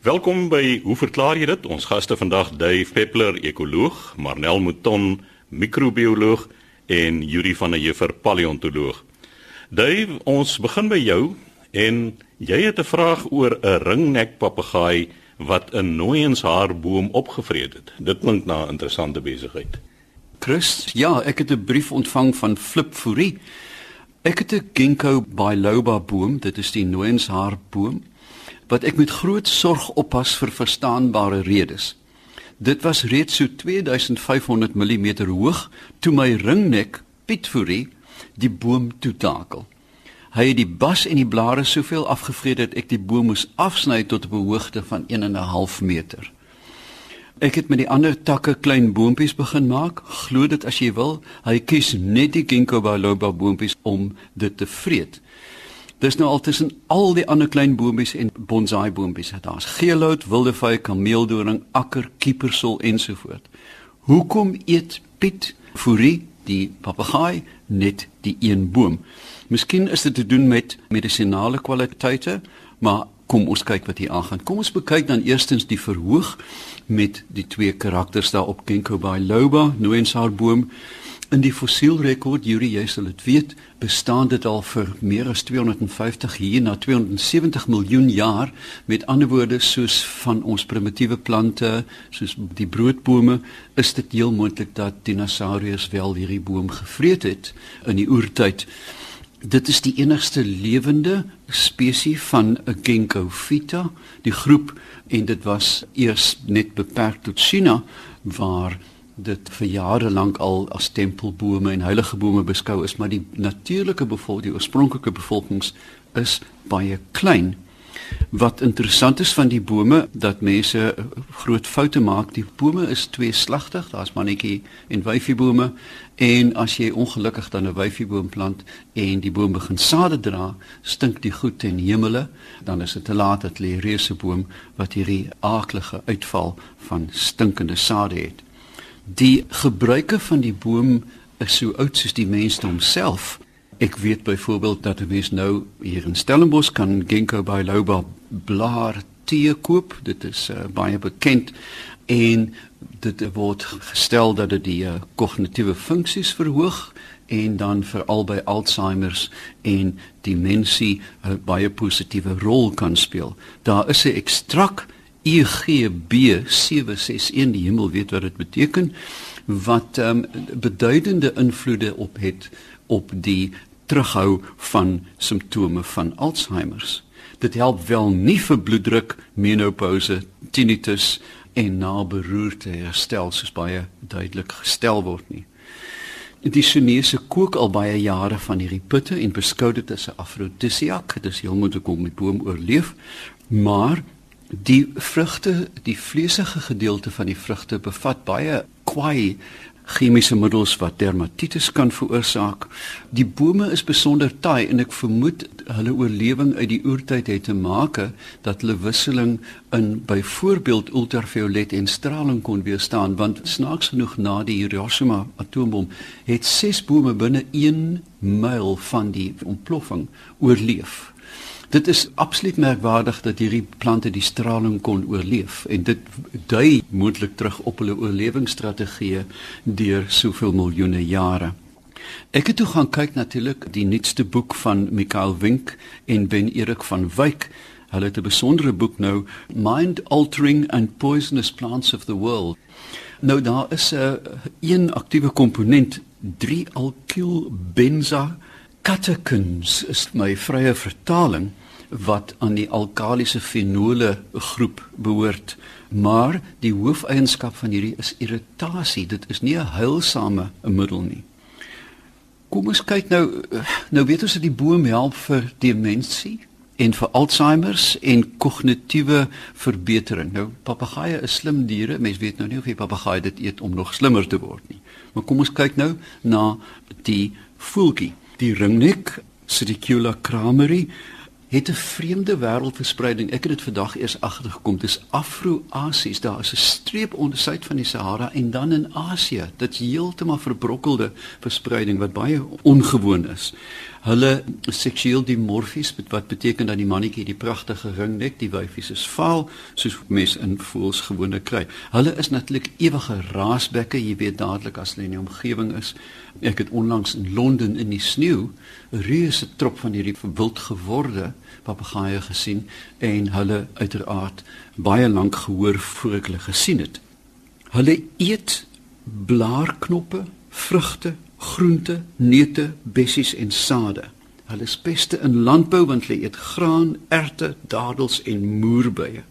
Welkom by Hoe verklaar jy dit? Ons gaste vandag Dave Peppler, ekoloog, Marnel Mouton, microbioloog en Yuri van der Heever, paleontoloog. Dave, ons begin by jou en jy het 'n vraag oor 'n ringnek papegaai wat 'n nooienshaarboom opgevreet het. Dit klink na 'n interessante besigheid. Chris, ja, ek het 'n brief ontvang van Flip Fourie. Ek het 'n ginkgo biloba boom, dit is die nooienshaarboom wat ek met groot sorg oppas vir verstaanbare redes. Dit was reeds so 2500 mm hoog toe my ringnek Piet Fourie die boom toetakel. Hy het die bas en die blare soveel afgevreet dat ek die boom moes afsny tot op 'n hoogte van 1 en 'n half meter. Ek het met die ander takke klein boontjies begin maak. Glo dit as jy wil, hy kies net die ginkgo biloba boontjies om dit te vreet. Dis nou al tussen al die ander klein boontjies en bonsai boontjies. Daar's geelhout, wildevy, kameeldoring, akker, kiepersol ensovoort. Hoekom eet Piet Fourie die papegaai net die een boom? Miskien is dit te doen met medisinale kwaliteite, maar kom ons kyk wat hier aangaan. Kom ons bekyk dan eerstens die verhoog met die twee karakters daar op Ginkgo biloba, Nooiensaarboom. In die fossielrekord, Yuri, jy sal dit weet, bestaan dit al vir meer as 250 hier na 270 miljoen jaar. Met ander woorde, soos van ons primitiewe plante, soos die broodbome, is dit heel moontlik dat dinosourus wel hierdie boom gevreet het in die oertyd. Dit is die enigste lewende spesies van 'n Ginkgo phyta, die groep en dit was eers net beperk tot China waar dit vir jare lank al as tempelbome en heilige bome beskou is, maar die natuurlike bevolking, die oorspronklike bevolkings is baie klein. Wat interessant is van die bome dat mense eh, groot foute maak. Die bome is tweeslagtig. Daar's mannetjie en wyfiebome en as jy ongelukkig dan 'n wyfieboom plant en die boom begin sade dra, stink die goed ten hemele, dan is dit te laat dat lê reuse boom wat hierdie aaklige uitval van stinkende sade het. Die gebruike van die boom is so oud soos die mensdom self. Ek weet byvoorbeeld dat 'n mens nou hier in Stellenbosch kan ginkgo biloba blaar tee koop. Dit is uh, baie bekend en dit word gestel dat dit die uh, kognitiewe funksies verhoog en dan veral by Alzheimer's en demensie 'n uh, baie positiewe rol kan speel. Daar is 'n ekstrak EGB761, die hemel weet wat dit beteken, wat um, beduidende invloede op het op die terughou van simptome van Alzheimer's. Dit help wel nie vir bloeddruk, menopouse, tinnitus en naberoerte herstel soos baie duidelik gestel word nie. Die Chinese kook al baie jare van hierdie putte en beskou dit as 'n afrodisiak. Dit is heel moontlik om die boom oorleef, maar die vrugte, die vleesige gedeelte van die vrugte bevat baie kwai chemiese middels wat dermatitis kan veroorsaak. Die bome is besonder taai en ek vermoed hulle oorlewing uit die oertyd het te maak dat hulle wisseling in byvoorbeeld ultraviolet en straling kon weerstaan want snaaks genoeg na die Hiroshima atoombom het ses bome binne 1 myl van die ontploffing oorleef. Dit is absoluut merkwaardig dat hierdie plante die straling kon oorleef en dit dui moontlik terug op hulle oorlewingsstrategieë deur soveel miljoene jare. Ek het toe gaan kyk natuurlik die nuutste boek van Mikael Wink en Ben Erik van Wyk. Hulle het 'n besondere boek nou Mind Altering and Poisonous Plants of the World. Nou daar is 'n uh, een aktiewe komponent 3-alkyl benza catechins is my vrye vertaling wat aan die alkalisiese fenole groep behoort. Maar die hoofeienskap van hierdie is irritasie. Dit is nie 'n heilsame middel nie. Kom ons kyk nou nou weet ons dat die boom help vir demensie en vir Alzheimer's en kognitiewe verbetering. Nou papegaaie is slim diere. Mens weet nou nie of jy papegaai dit eet om nog slimmer te word nie. Maar kom ons kyk nou na die voeltjie. Die ringnek Sidicula crameri het 'n vreemde wêreldverspreiding. Ek het dit vandag eers agtergekom. Dis Afro-Asies. Daar is 'n streep onder suid van die Sahara en dan in Asië. Dit's heeltemal verbrokkelde verspreiding wat baie ongewoon is. Hulle seksueel dimorfies wat beteken dat die mannetjie die pragtige ringnek, die wyfies is vaal, soos mense in voels gewoonlik kry. Hulle is natuurlik ewige raasbekke, jy weet dadelik as hulle in die omgewing is. Ek het onlangs in Londen in die sneeu 'n reuse trop van hierdie wild geworde papegaaie gesien en hulle uiteraard baie lank gehoor voor ek hulle gesien het. Hulle eet blaarknoppe, vrugte, groente, neute, bessies en sade. Hulle is beste in landbou want hulle eet graan, erte, dadels en moerbye.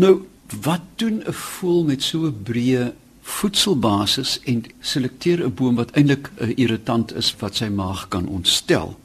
Nou, wat doen 'n voël met so 'n breë voedselbasis en selekteer 'n boom wat eintlik 'n irritant is wat sy maag kan ontstel?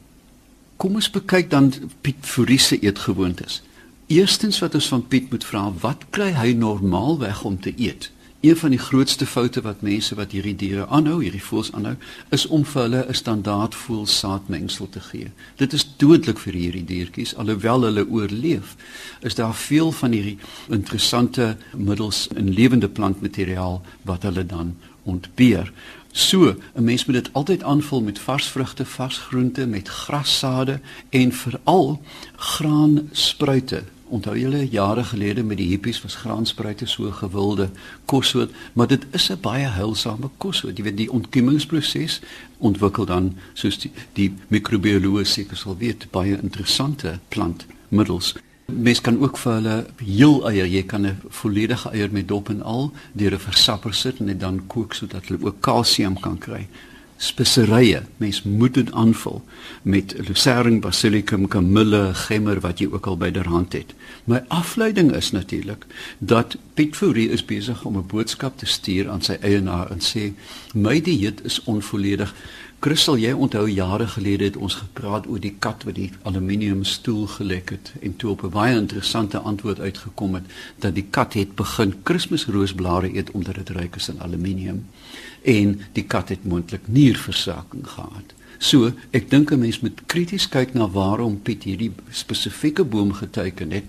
Kom ons bekyk dan Piet Fourie se eetgewoontes. Eerstens wat ons van Piet moet vra, wat kry hy normaalweg om te eet? Een van die grootste foute wat mense wat hierdie diere aanhou, hierdie voëls aanhou, is om vir hulle 'n standaard voelsaadmengsel te gee. Dit is dodelik vir hierdie diertjies alhoewel hulle oorleef. Is daar veel van hierdie interessante middels in lewende plantmateriaal wat hulle dan ontbeer. So, 'n mens moet dit altyd aanvul met vars vrugte, vars groente, met grassade en veral graanspruite Onthou julle jare gelede met die hippies was graanspruite so gewilde kossoort, maar dit is 'n baie heilsame kossoort. Jy weet die ontkiemingsproses ontwikkel dan soos die, die microbioloog seker sal weet baie interessante plantmiddels. Mens kan ook vir hulle heel eier, jy kan 'n volledige eier met dop en al deur 'n versapper sit en dit dan kook sodat hulle ook kalsium kan kry speserye. Mens moet dit aanvul met lucerne, basilicum, kamille, gemmer wat jy ook al byderhand het. My afleiding is natuurlik dat Piet Fourie is besig om 'n boodskap te stuur aan sy eienaar en sê my dieet is onvolledig. Christel, jy onthou jare gelede het ons gepraat oor die kat wat die aluminium stoel gelek het en toe op 'n baie interessante antwoord uitgekom het dat die kat het begin Kersroosblare eet omdat dit ryk is aan aluminium en die kat het moontlik nierversaking gehad. So, ek dink 'n mens moet krities kyk na waarom Piet hierdie spesifieke boom geteken het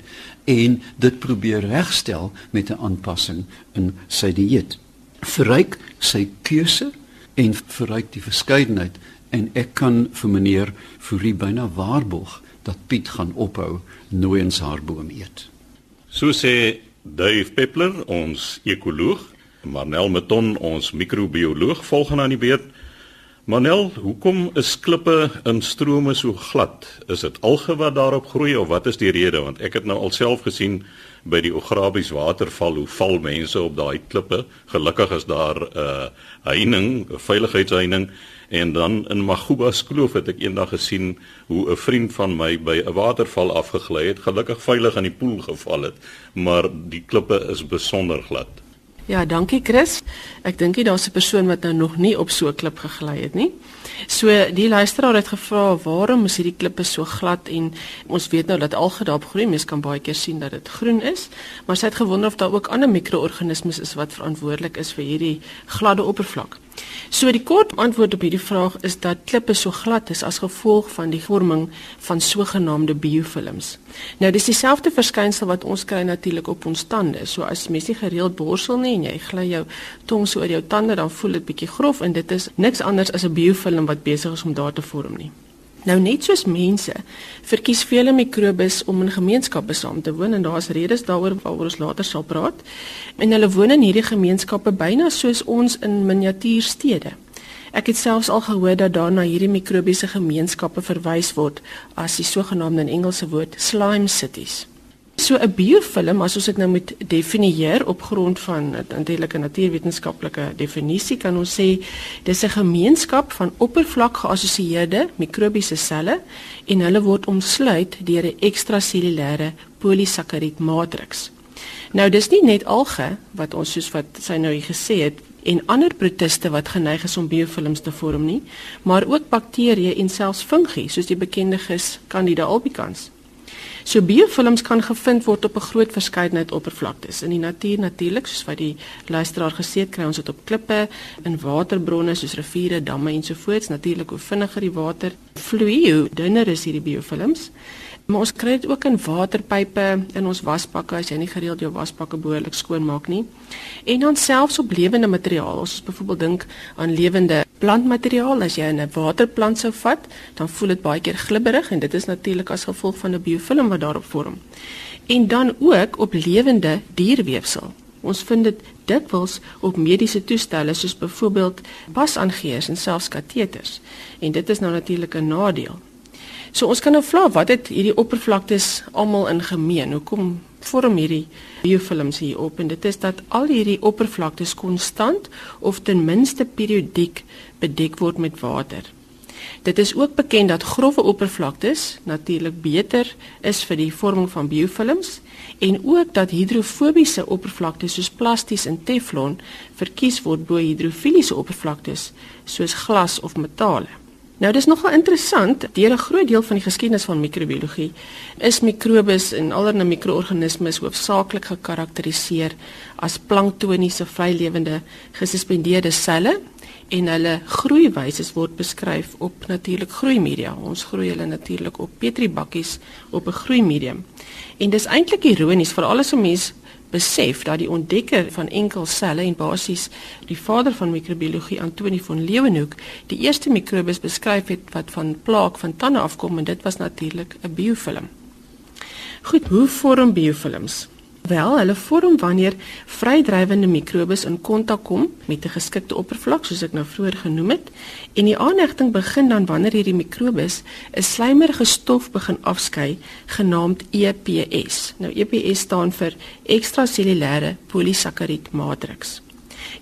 en dit probeer regstel met 'n aanpassing in sy dieet. Verryk sy keuse en verryk die verskeidenheid en ek kan vir meneer Fourie byna waarborg dat Piet gaan ophou nooiens haar boom eet. So sê Dave Peppler, ons ekoloog Marnel Meton, ons microbioloog, volgende aan die beurt. Marnel, hoekom is klippe in strome so glad? Is dit alge wat daarop groei of wat is die rede? Want ek het nou alself gesien by die Ograbies waterval hoe val mense op daai klippe. Gelukkig is daar 'n uh, heining, 'n veiligheidsheining en dan in Maguba skloof het ek eendag gesien hoe 'n vriend van my by 'n waterval afgegly het, gelukkig veilig in die poel geval het, maar die klippe is besonder glad. Ja, dankie Chris. Ek dink jy daar's 'n persoon wat nou nog nie op so 'n klip gegly het nie. So die luisteraar het gevra waarom is hierdie klippe so glad en ons weet nou dat algedaap groei mens kan baie keer sien dat dit groen is, maar sy het gewonder of daar ook ander mikroorganismes is wat verantwoordelik is vir hierdie gladde oppervlak. So die kort antwoord op hierdie vraag is dat klippe so glad is as gevolg van die vorming van sogenaamde biofilms. Nou dis dieselfde verskynsel wat ons kry natuurlik op ons tande. So as mens nie gereeld borsel nie en jy gly jou tong so oor jou tande dan voel dit bietjie grof en dit is niks anders as 'n biofilm wat besig is om daar te vorm nie. Nou net soos mense verkies vele mikrobes om in gemeenskappe saam te woon en daar's redes daaroor waaroor ons later sal praat. En hulle woon in hierdie gemeenskappe byna soos ons in miniatuurstede. Ek het selfs al gehoor dat daar na hierdie mikrobiese gemeenskappe verwys word as die sogenaamde in Engelse woord slime cities. So 'n biofilm, as ons dit nou moet definieer op grond van natuurlike natuurwetenskaplike definisie, kan ons sê dis 'n gemeenskap van oppervlak geassosieerde mikrobiese selle en hulle word omsluit deur 'n ekstrasellulêre polisakaried matriks. Nou dis nie net alge wat ons soos wat sy nou hier gesê het en ander protiste wat geneig is om biofilms te vorm nie, maar ook bakterieë en selfs fungi soos die bekende gis Candida albicans. So biofilms kan gevind word op 'n groot verskeidenheid oppervlaktes. In die natuur natuurlik soos wat die luisteraar gesê het kry ons dit op klippe, in waterbronne soos riviere, damme ensovoorts. Natuurlik hoe vinniger die water vloei hoe dunner is hierdie biofilms Maar ons kry dit ook in waterpype in ons wasbakke as jy nie gereeld jou wasbakke behoorlik skoon maak nie. En dan selfs op lewende materiaal. Ons byvoorbeeld dink aan lewende plantmateriaal. As jy 'n waterplant sou vat, dan voel dit baie keer glibberig en dit is natuurlik as gevolg van 'n biofilm wat daarop vorm. En dan ook op lewende dierweefsel. Ons vind dit dikwels op mediese toestelle soos byvoorbeeld pasaangeers en selfs kateters. En dit is nou natuurlik 'n nadeel. So ons kan nou vra wat het hierdie oppervlaktes almal in gemeen? Hoekom vorm hierdie biofilms hier op? En dit is dat al hierdie oppervlaktes konstant of ten minste periodiek bedek word met water. Dit is ook bekend dat grouwe oppervlaktes natuurlik beter is vir die vorming van biofilms en ook dat hidrofobiese oppervlaktes soos plasties en teflon verkies word bo hidrofiliese oppervlaktes soos glas of metale. Nou dis nogal interessant, deur 'n groot deel van die geskiedenis van microbiologie is mikrobes en allerlei mikroorganismes hoofsaaklik gekarakteriseer as planktoniese vrylewende gesuspendeerde selle en hulle groeiwyse word beskryf op natuurlik groeimedia. Ons groei hulle natuurlik op petribakkies op 'n groeimedium. En dis eintlik ironies vir alles om mense besef dat die ontdekker van enkelselle en basies die vader van microbiologie Antoni van Leeuwenhoek die eerste mikrobes beskryf het wat van plaak van tande afkom en dit was natuurlik 'n biofilm. Goed, hoe vorm biofilms? Wel, hulle vorm wanneer vrydrywende mikrobes in kontak kom met 'n geskikte oppervlak soos ek nou vroeër genoem het, en die aanhegting begin dan wanneer hierdie mikrobes 'n slijmerige stof begin afskei genaamd EPS. Nou EPS staan vir ekstrakselulêre polisakaried matriks.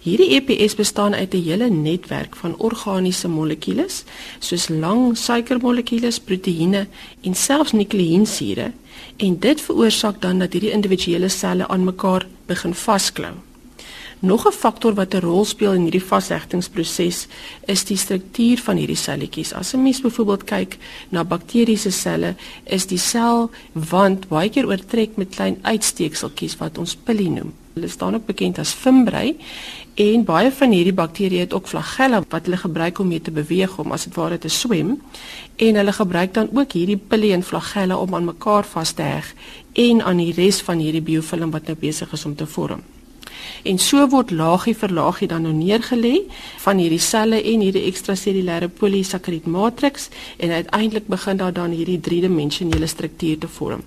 Hierdie EPS bestaan uit 'n hele netwerk van organiese molekules soos lang suikermolekules, proteïene en selfs nukleïensure en dit veroorsaak dan dat hierdie individuele selle aan mekaar begin vasklou. Nog 'n faktor wat 'n rol speel in hierdie vashegtingsproses is die struktuur van hierdie selletjies. As 'n mens byvoorbeeld kyk na bakteriese selle, is die selwand baie keer oortrek met klein uitsteekseltjies wat ons pili noem. Hulle staan ook bekend as fimbrei en baie van hierdie bakterieë het ook flagella wat hulle gebruik om mee te beweeg om as dit ware te swem en hulle gebruik dan ook hierdie pili en flagella om aan mekaar vas te heg en aan die res van hierdie biofilm wat nou besig is om te vorm. En so word laagie vir laagie dan nou neergelê van hierdie selle en hierdie ekstrakselulêre polisakaried matriks en uiteindelik begin daar dan hierdie driedimensionele struktuur te vorm.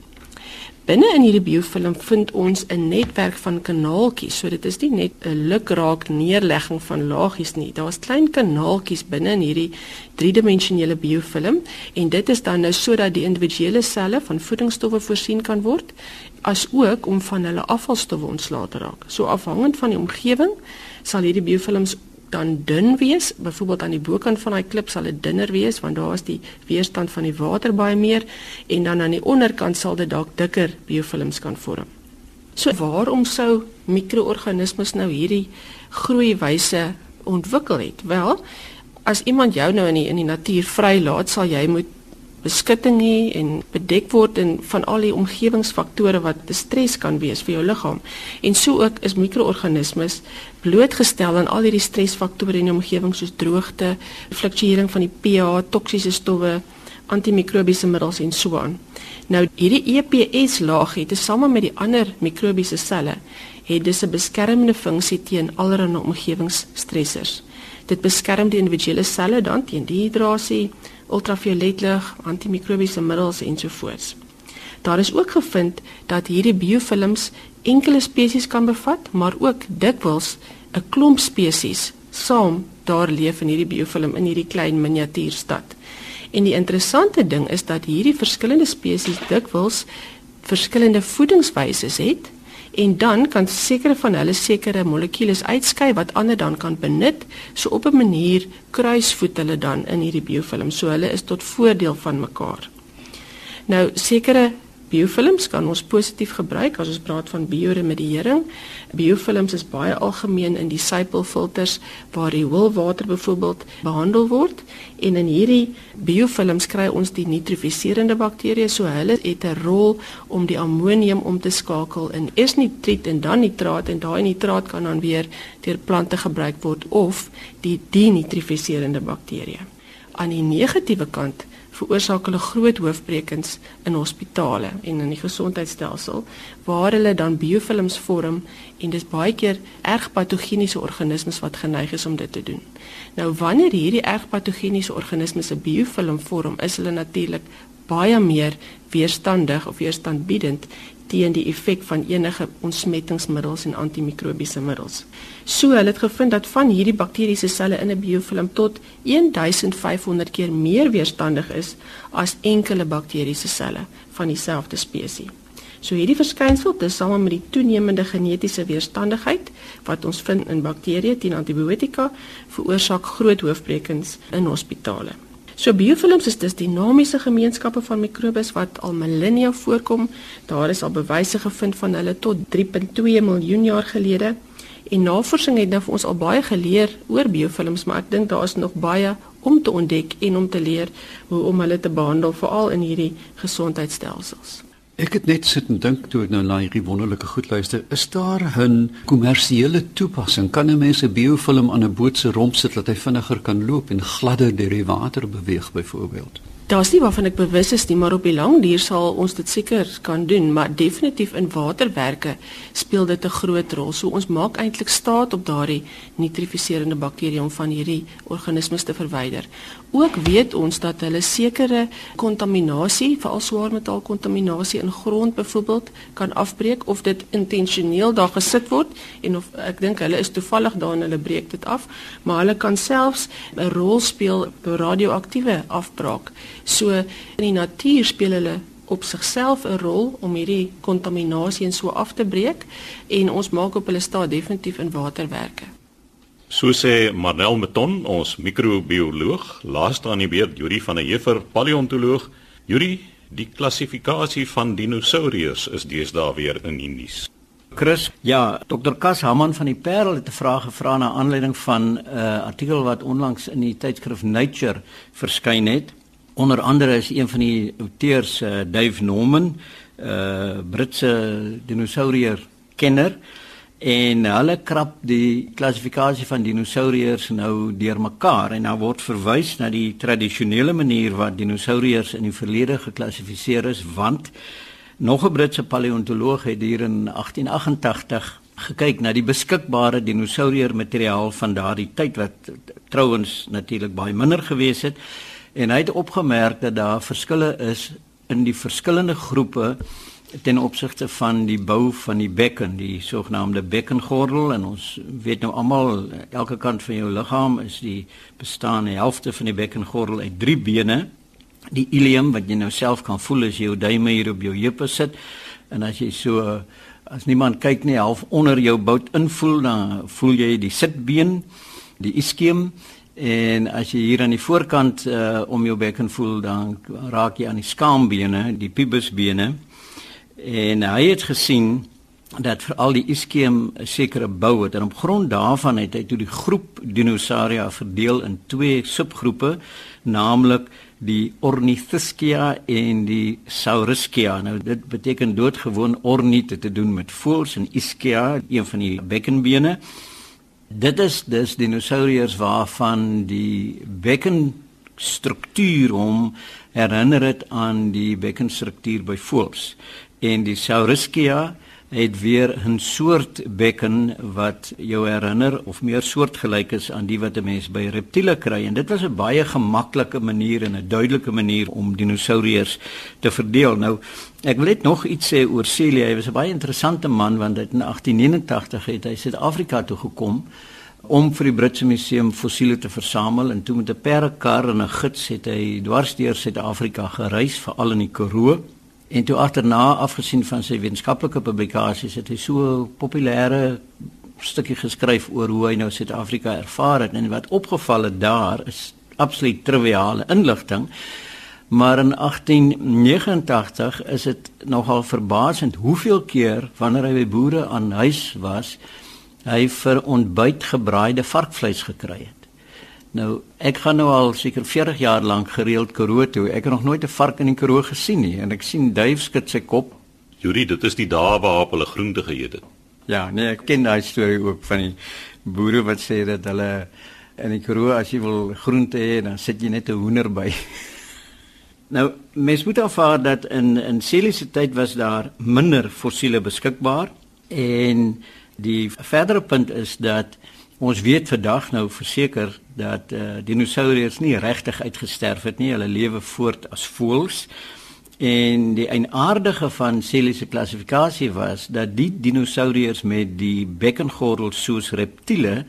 Binne in hierdie biofilm vind ons 'n netwerk van kanaaltjies. So dit is nie net 'n lukraak neerlegging van laagies nie. Daar's klein kanaaltjies binne in hierdie driedimensionele biofilm en dit is dan nou sodat die individuele selle van voedingsstowwe voorsien kan word as ook om van hulle afvalstowwe ontslae te raak. So afhangend van die omgewing sal hierdie biofilms dan dun wees. Byvoorbeeld aan die bokant van daai klip sal dit dunner wees want daar is die weerstand van die water baie meer en dan aan die onderkant sal dit dalk dikker biofilms kan vorm. So waarom sou mikroorganismes nou hierdie groeiwyse ontwikkel het? Wel, as iemand jou nou in die, in die natuur vrylaat, sal jy moet beskutting hê en bedek word en van al die omgewingsfaktore wat stres kan wees vir jou liggaam. En so ook is mikroorganismes blootgestel aan al hierdie stresfaktore in die omgewing soos droogte, fluktuering van die pH, toksiese stowwe, antimikrobiese middels en so aan. Nou hierdie EPS laag het tesame met die ander mikrobiese selle het dis 'n beskermende funksie teen allerlei omgewingsstressors. Dit beskerm die individuele selle dan teen dehydrasie, ultravioletlig, antimikrobiese middels ensovoorts. Daar is ook gevind dat hierdie biofilms enkele spesies kan bevat, maar ook dikwels 'n klomp spesies saam daar leef in hierdie biofilm in hierdie klein miniatuurstad. En die interessante ding is dat hierdie verskillende spesies dikwels verskillende voedingswyse het en dan kan sekere van hulle sekere molekules uitskei wat ander dan kan benut. So op 'n manier kruisvoet hulle dan in hierdie biofilm. So hulle is tot voordeel van mekaar. Nou sekere Biofilms kan ons positief gebruik as ons praat van bioremediering. Biofilms is baie algemeen in die sypelfilters waar die hoëwater byvoorbeeld behandel word en in hierdie biofilms kry ons die nitrifiserende bakterieë so hulle het 'n rol om die ammonium om te skakel in eers nitriet en dan nitraat en daai nitraat kan dan weer deur plante gebruik word of die denitrifiserende bakterieë. Aan die negatiewe kant veroorsaak hulle groot hoofbrekens in hospitale en in die gesondheidstelsel waar hulle dan biofilms vorm en dis baie keer erg patogeniese organismes wat geneig is om dit te doen. Nou wanneer hierdie erg patogeniese organismes 'n biofilm vorm, is hulle natuurlik baie meer weerstandig of weerstandbiedend teen die effek van enige ontsmettingsmiddels en antimikrobiese middels. So hulle het gevind dat van hierdie bakteriese selle in 'n biofilm tot 1500 keer meer weerstandig is as enkele bakteriese selle van dieselfde spesies. So hierdie verskynsel, dis saam met die toenemende genetiese weerstandigheid wat ons vind in bakterieë teen antibiotika, veroorsaak groot hoofbrekens in hospitale. So biofilms is dus dinamiese gemeenskappe van mikrobes wat al millennia voorkom. Daar is al bewyse gevind van hulle tot 3.2 miljoen jaar gelede. En navorsing het nou vir ons al baie geleer oor biofilms, maar ek dink daar is nog baie om te ontdek en om te leer hoe om hulle te behandel veral in hierdie gesondheidstelsels. Ek het net sit en dink toe ek nou na hierdie wonderlike goed luister, is daar 'n kommersiële toepassing? Kan 'n mens 'n biofilm aan 'n boot se romp sit dat hy vinniger kan loop en gladder deur die water beweeg byvoorbeeld? Daar's nie waarvan ek bewus is nie, maar op die lang duur sal ons dit seker kan doen, maar definitief in waterwerke speel dit 'n groot rol. So ons maak eintlik staat op daardie nitrifiserende bakterieë om van hierdie organismes te verwyder. Ook weet ons dat hulle sekere kontaminasie, veral swaarmetaal kontaminasie in grond byvoorbeeld kan afbreek of dit intentioneel daar gesit word en of ek dink hulle is toevallig daar en hulle breek dit af, maar hulle kan selfs 'n rol speel by radioaktiewe afbraak. So in die natuur speel hulle op sigself 'n rol om hierdie kontaminasie en so af te breek en ons maak op hulle staat definitief in waterwerke. So sê Marnel Meton, ons microbioloog, laaste aan die beurt Juri van der Heever, paleontoloog. Juri, die klassifikasie van dinosourus is deesdae weer in die nuus. Chris, ja, Dr. Kas Haman van die Parel het 'n vraag gevra na aanleiding van 'n uh, artikel wat onlangs in die tydskrif Nature verskyn het. Onder andere is een van die auteurs uh, Dave Norman, 'n uh, Britse dinosourier kenner en hulle krap die klassifikasie van dinosouriers nou deurmekaar en nou word verwys na die tradisionele manier wat dinosouriers in die verlede geklassifiseer is want nog 'n Britse paleontoloog het hier in 1888 gekyk na die beskikbare dinosourier materiaal van daardie tyd wat trouens natuurlik baie minder gewees het en hy het opgemerk dat daar verskille is in die verskillende groepe ten opsigte van die bou van die bekken, die sogenaamde bekkengordel en ons weet nou almal elke kant van jou liggaam is die bestaan die helfte van die bekkengordel uit drie bene. Die ilium wat jy nou self kan voel as jy jou duime hier op jou heupe sit en as jy so as niemand kyk nie half onder jou bout invoel dan voel jy die sitbeen, die ischium En as jy hier aan die voorkant uh om jou bekken voel, dan raak jy aan die skaambene, die pubisbene. En hy het gesien dat vir al die iskeem 'n sekere bou het en op grond daarvan het hy toe die groep dinosauria verdeel in twee subgroepe, naamlik die Ornithischia en die Saurisschia. Nou dit beteken doodgewoon ornith te doen met voëls en ischia, een van die bekkenbene. Dit is dus dinosouriërs waarvan die bekkenstruktuur hom herinner het aan die bekkenstruktuur by voëls. En die Saurisschia het weer 'n soort bekken wat jou herinner of meer soortgelyk is aan die wat 'n mens by reptiele kry en dit was 'n baie gemaklike manier en 'n duidelike manier om dinosouriërs te verdeel. Nou ek wil net nog iets sê oor Celia. Hy was 'n baie interessante man want in 1889 het hy Suid-Afrika toe gekom om vir die Britse Museum fossiele te versamel en toe met 'n perdekar en 'n gids het hy dwars deur Suid-Afrika gereis veral in die Karoo En toe agterna afgesien van sy wetenskaplike publikasies het hy so populêre stukkie geskryf oor hoe hy nou Suid-Afrika ervaar het en wat opgeval het daar is absoluut triviale inligting. Maar in 1889 is dit nogal verbaasend hoeveel keer wanneer hy by boere aan huis was, hy vir ontbyt gebraaide varkvleis gekry het. Nou, ek gaan nou al seker 40 jaar lank gereeld Karoo toe. Ek het nog nooit 'n vark in die Karoo gesien nie en ek sien Duif skud sy kop. Juri, dit is die dae waarop hulle groente geëet het. Ja, nee, ek ken daai storie ook van die boere wat sê dat hulle in die Karoo as jy wil groente hê, dan sit jy net 'n hoender by. Nou, mens moet aanvaar dat in in Celiese tyd was daar minder fossiele beskikbaar en die verdere punt is dat ons weet vandag nou verseker dat uh, dinosourus nie regtig uitgesterf het nie. Hulle lewe voort as voëls. En die eienaardige van Celiese klassifikasie was dat die dinosourus met die bekkengordel soos reptiele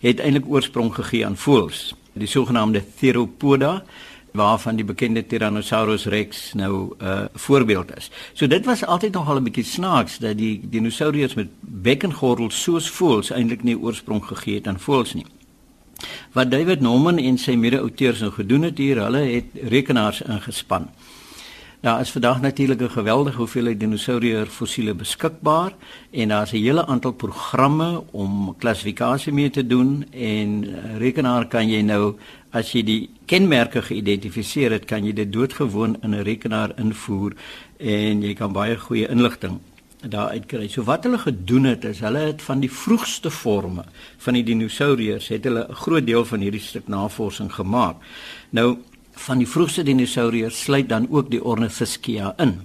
het eintlik oorsprong gegee aan voëls, die sogenaamde Theropoda waarvan die bekende Tyrannosaurus rex nou 'n uh, voorbeeld is. So dit was altyd nog al 'n bietjie snaaks dat die dinosourus met bekkengordel soos voëls eintlik nie oorsprong gegee het aan voëls nie. Wat David Norman en sy mede-auteurs nou gedoen het hier, hulle het rekenaars ingespan. Daar is vandag natuurlik 'n geweldige hoeveelheid dinosourier fossiele beskikbaar en daar's 'n hele aantal programme om klassifikasie mee te doen en eh, rekenaar kan jy nou as jy die kenmerke geïdentifiseer het, kan jy dit doodgewoon in 'n rekenaar invoer en jy kan baie goeie inligting daar uitkry. So wat hulle gedoen het is hulle het van die vroegste forme van die dinosouriërs het hulle 'n groot deel van hierdie stuk navorsing gemaak. Nou van die vroegste dinosouriërs sluit dan ook die Ornithischia in.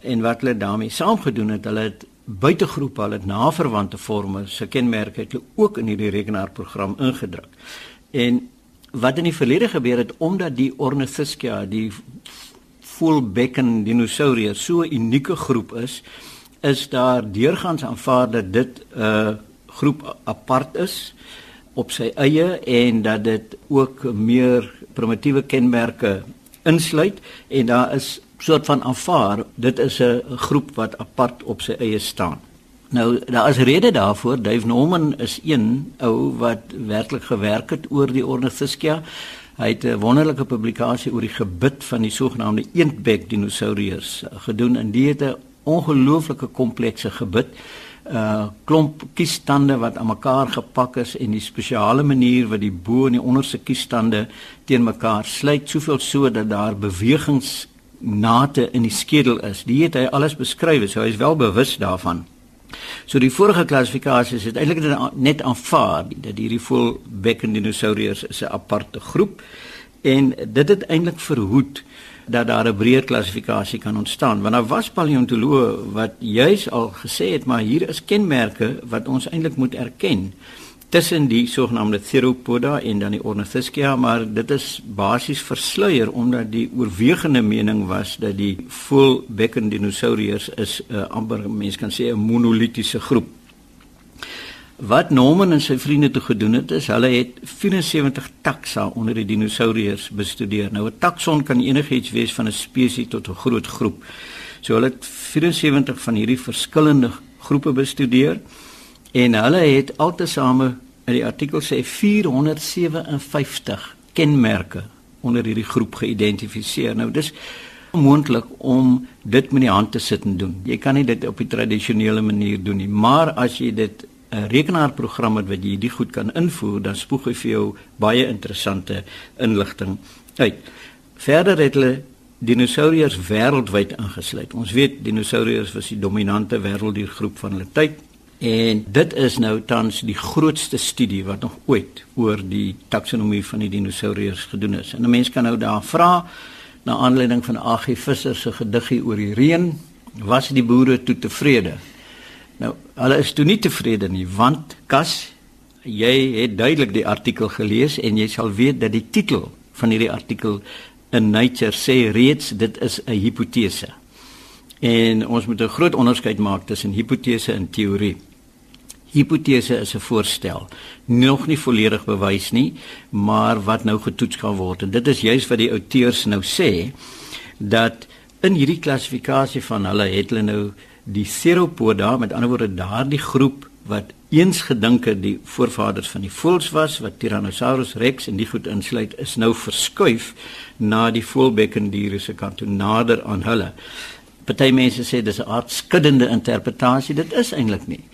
En wat hulle daarmee saamgedoen het, hulle het buitegroepe, hulle het naverwante forme se kenmerke het hulle ook in hierdie rekenaarprogram ingedruk. En wat in die verlede gebeur het omdat die Ornithischia, die fullbekken dinosouriërs so 'n unieke groep is, is daar deurgangs aanvaar dat dit 'n uh, groep apart is op sy eie en dat dit ook meer primitiewe kenmerke insluit en daar is soort van aanvaar dit is 'n groep wat apart op sy eie staan. Nou daar is rede daarvoor Dave Norman is een ou wat werklik gewerk het oor die Ornithischia. Hy het 'n wonderlike publikasie oor die gebit van die sogenaamde eendbek dinosourus gedoen en dit het 'n ongelooflike komplekse gebit uh klomp kiesstande wat aan mekaar gepak is en die spesiale manier wat die bo en die onderste kiesstande teen mekaar sluit soveel so dat daar bewegingsnate in die skedel is. Die het hy alles beskryf, so hy is wel bewus daarvan. So die vorige klassifikasies het eintlik net aanvaar dat hierdie full becken dinosauriërs 'n aparte groep en dit het eintlik verhoed dat daar 'n breër klassifikasie kan ontstaan. Want daar was paleontoloë wat juis al gesê het maar hier is kenmerke wat ons eintlik moet erken tussen die sogenaamde Theropoda en dan die Ornithischia maar dit is basies versluier omdat die oorwegende mening was dat die full becken dinosauriërs is 'n uh, amper mens kan sê 'n monolitiese groep Wat Norman en sy vriende toe gedoen het is hulle het 74 taxa onder die dinosouriërs bestudeer. Nou 'n taxon kan enigiets wees van 'n spesies tot 'n groot groep. So hulle het 74 van hierdie verskillende groepe bestudeer en hulle het altesaame in die artikel sê 457 kenmerke onder hierdie groep geïdentifiseer. Nou dis moontlik om dit met die hand te sit en doen. Jy kan nie dit op die tradisionele manier doen nie, maar as jy dit 'n rekenaarprogram het wat jy die goed kan invoer, dan spoeg hy vir jou baie interessante inligting uit. Verder het hulle dinosouriërs wêreldwyd ingesluit. Ons weet dinosouriërs was die dominante wêrelddiergroep van hulle tyd en dit is nou tans die grootste studie wat nog ooit oor die taksonomie van die dinosouriërs gedoen is. En 'n mens kan nou daar vra na aanleiding van A.G. Visser se gediggie oor die reën, was die boere toe tevrede? Nou, hulle is toe nie tevrede nie want Kas, jy het duidelik die artikel gelees en jy sal weet dat die titel van hierdie artikel in Nature sê reeds dit is 'n hipotese. En ons moet 'n groot onderskeid maak tussen hipotese en teorie. Hipotese is 'n voorstel, nog nie volledig bewys nie, maar wat nou getoets kan word. En dit is juis wat die auteurs nou sê dat in hierdie klassifikasie van hulle het hulle nou die Theropoda, met ander woorde daardie groep wat eens gedink het die voorvaders van die voëls was wat Tyrannosaurus rex en die goed insluit is nou verskuif na die voëlbekkendiere se kant toe nader aan hulle. Party mense sê dis 'n aard skuddende interpretasie, dit is eintlik nie.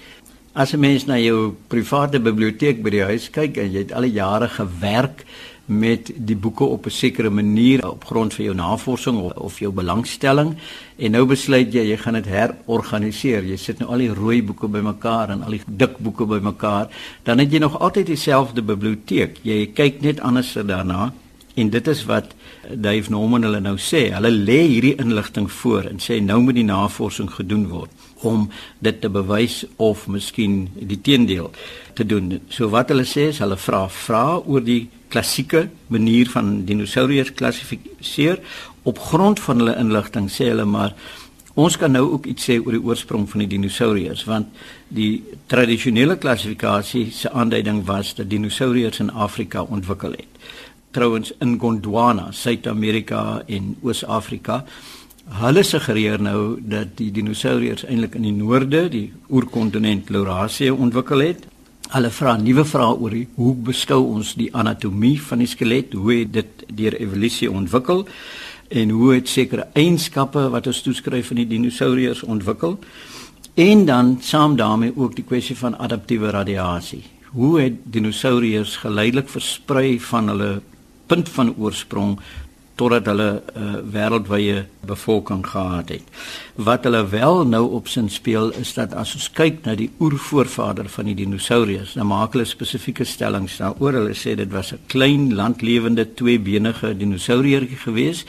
As 'n mens na jou private biblioteek by die huis kyk en jy het al die jare gewerk met die boeke op 'n sekere manier op grond van jou navorsing of, of jou belangstelling en nou besluit jy jy gaan dit herorganiseer. Jy sit nou al die rooi boeke bymekaar en al die dik boeke bymekaar, dan het jy nog altyd dieselfde biblioteek. Jy kyk net anders daarna En dit is wat Dave Norman hulle nou sê. Hulle lê hierdie inligting voor en sê nou moet die navorsing gedoen word om dit te bewys of miskien die teendeel te doen. So wat hulle sê is hulle vra vra oor die klassieke manier van dinosourus klassifiseer op grond van hulle inligting sê hulle maar ons kan nou ook iets sê oor die oorsprong van die dinosourus want die tradisionele klassifikasie se aanduiding was dat dinosourus in Afrika ontwikkel het. Trouwens in Gondwana, Suid-Amerika en Oos-Afrika Hulle suggereer nou dat die dinosourus eintlik in die noorde, die oerkontinent Laurasia ontwikkel het. Hulle vra nuwe vrae oor die, hoe beskou ons die anatomie van die skelet, hoe het dit deur evolusie ontwikkel en hoe het sekere eienskappe wat ons toeskryf aan die dinosourus ontwikkel? En dan saam daarmee ook die kwessie van adaptiewe radiasie. Hoe het dinosourus geleidelik versprei van hulle punt van oorsprong totdat hulle 'n uh, eh, wêreldwye bevolking gehad het. Wat hulle wel nou op sin speel is dat as ons kyk na die oervoorvader van die dinosourus, dan maak hulle spesifieke stellings daaroor. Hulle sê dit was 'n klein landlewende tweebenige dinosouriertjie geweest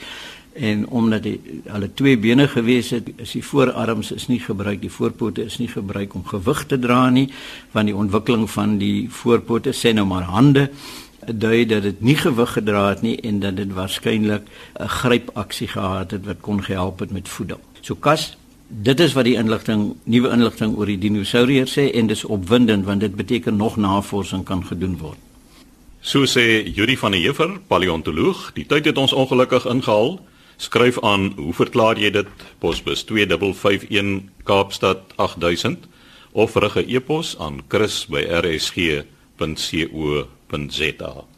en omdat hy hulle twee bene gewees het, is die voorarms is nie gebruik, die voorpote is nie gebruik om gewig te dra nie, want die ontwikkeling van die voorpote sê nou maar hande dui dat dit nie gewig gedra het nie en dat dit waarskynlik 'n grypaksie gehad het wat kon gehelp het met voeding. So kas dit is wat die inligting nuwe inligting oor die dinosourus sê en dis opwindend want dit beteken nog navorsing kan gedoen word. So sê Yuri van der Heever, paleontoloog, die tyd het ons ongelukkig ingehaal. Skryf aan, hoe verklaar jy dit? Posbus 2551 Kaapstad 8000 of rig 'n e-pos aan chris@rsg.co www.rsg.za